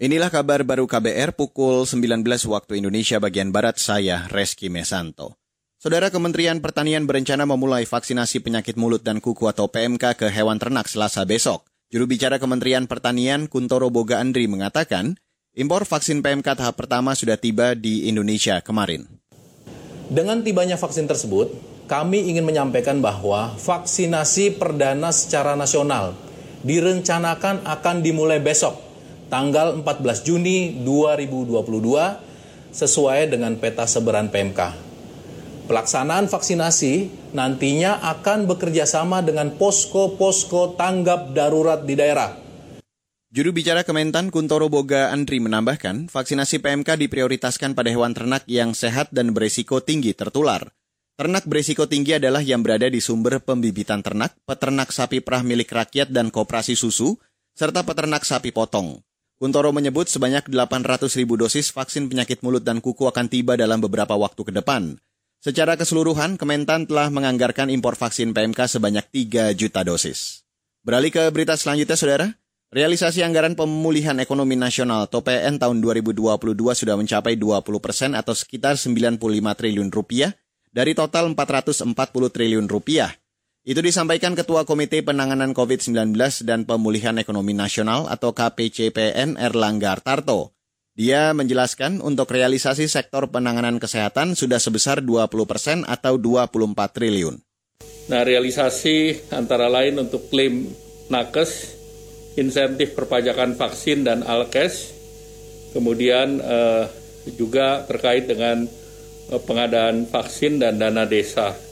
Inilah kabar baru KBR pukul 19 waktu Indonesia bagian Barat, saya Reski Mesanto. Saudara Kementerian Pertanian berencana memulai vaksinasi penyakit mulut dan kuku atau PMK ke hewan ternak selasa besok. Juru bicara Kementerian Pertanian Kuntoro Boga Andri mengatakan, impor vaksin PMK tahap pertama sudah tiba di Indonesia kemarin. Dengan tibanya vaksin tersebut, kami ingin menyampaikan bahwa vaksinasi perdana secara nasional direncanakan akan dimulai besok tanggal 14 Juni 2022 sesuai dengan peta sebaran PMK. Pelaksanaan vaksinasi nantinya akan bekerja sama dengan posko-posko tanggap darurat di daerah. Juru bicara Kementan Kuntoro Boga Andri menambahkan, vaksinasi PMK diprioritaskan pada hewan ternak yang sehat dan berisiko tinggi tertular. Ternak berisiko tinggi adalah yang berada di sumber pembibitan ternak, peternak sapi perah milik rakyat dan koperasi susu, serta peternak sapi potong. Kuntoro menyebut sebanyak 800 ribu dosis vaksin penyakit mulut dan kuku akan tiba dalam beberapa waktu ke depan. Secara keseluruhan, Kementan telah menganggarkan impor vaksin PMK sebanyak 3 juta dosis. Beralih ke berita selanjutnya, Saudara. Realisasi anggaran pemulihan ekonomi nasional atau PN tahun 2022 sudah mencapai 20 persen atau sekitar 95 triliun rupiah dari total 440 triliun rupiah. Itu disampaikan Ketua Komite Penanganan COVID-19 dan Pemulihan Ekonomi Nasional atau KPCPN Erlangga Tarto. Dia menjelaskan untuk realisasi sektor penanganan kesehatan sudah sebesar 20 persen atau 24 triliun. Nah, realisasi antara lain untuk klaim nakes, insentif perpajakan vaksin dan alkes, kemudian eh, juga terkait dengan eh, pengadaan vaksin dan dana desa.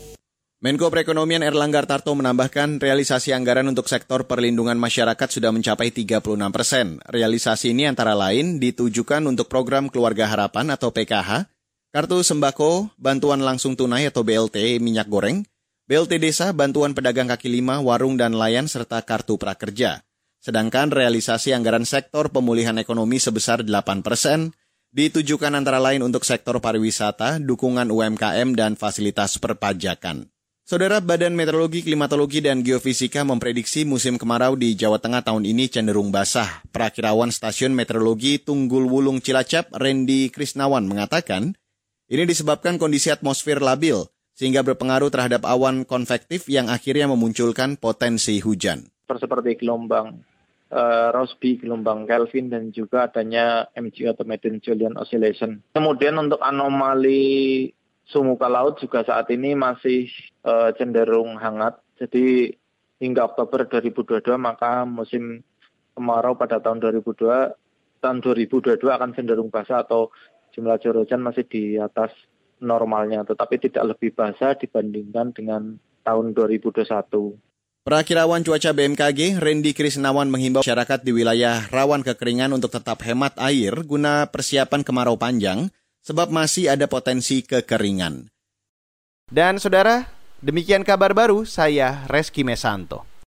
Menko Perekonomian Erlangga Tarto menambahkan realisasi anggaran untuk sektor perlindungan masyarakat sudah mencapai 36 persen. Realisasi ini antara lain ditujukan untuk program Keluarga Harapan atau PKH, Kartu Sembako, Bantuan Langsung Tunai atau BLT Minyak Goreng, BLT Desa, Bantuan Pedagang Kaki Lima, Warung dan Layan, serta Kartu Prakerja. Sedangkan realisasi anggaran sektor pemulihan ekonomi sebesar 8 persen, ditujukan antara lain untuk sektor pariwisata, dukungan UMKM, dan fasilitas perpajakan. Saudara Badan Meteorologi, Klimatologi, dan Geofisika memprediksi musim kemarau di Jawa Tengah tahun ini cenderung basah. Prakirawan Stasiun Meteorologi Tunggul Wulung Cilacap, Randy Krisnawan mengatakan, ini disebabkan kondisi atmosfer labil, sehingga berpengaruh terhadap awan konvektif yang akhirnya memunculkan potensi hujan. Seperti gelombang uh, Rossby, gelombang Kelvin, dan juga adanya MG atau Median Julian Oscillation. Kemudian untuk anomali suhu muka laut juga saat ini masih uh, cenderung hangat. Jadi hingga Oktober 2022 maka musim kemarau pada tahun 2002 tahun 2022 akan cenderung basah atau jumlah curah hujan masih di atas normalnya tetapi tidak lebih basah dibandingkan dengan tahun 2021. Perakirawan cuaca BMKG, Randy Krisnawan menghimbau masyarakat di wilayah rawan kekeringan untuk tetap hemat air guna persiapan kemarau panjang sebab masih ada potensi kekeringan. Dan saudara, demikian kabar baru saya Reski Mesanto.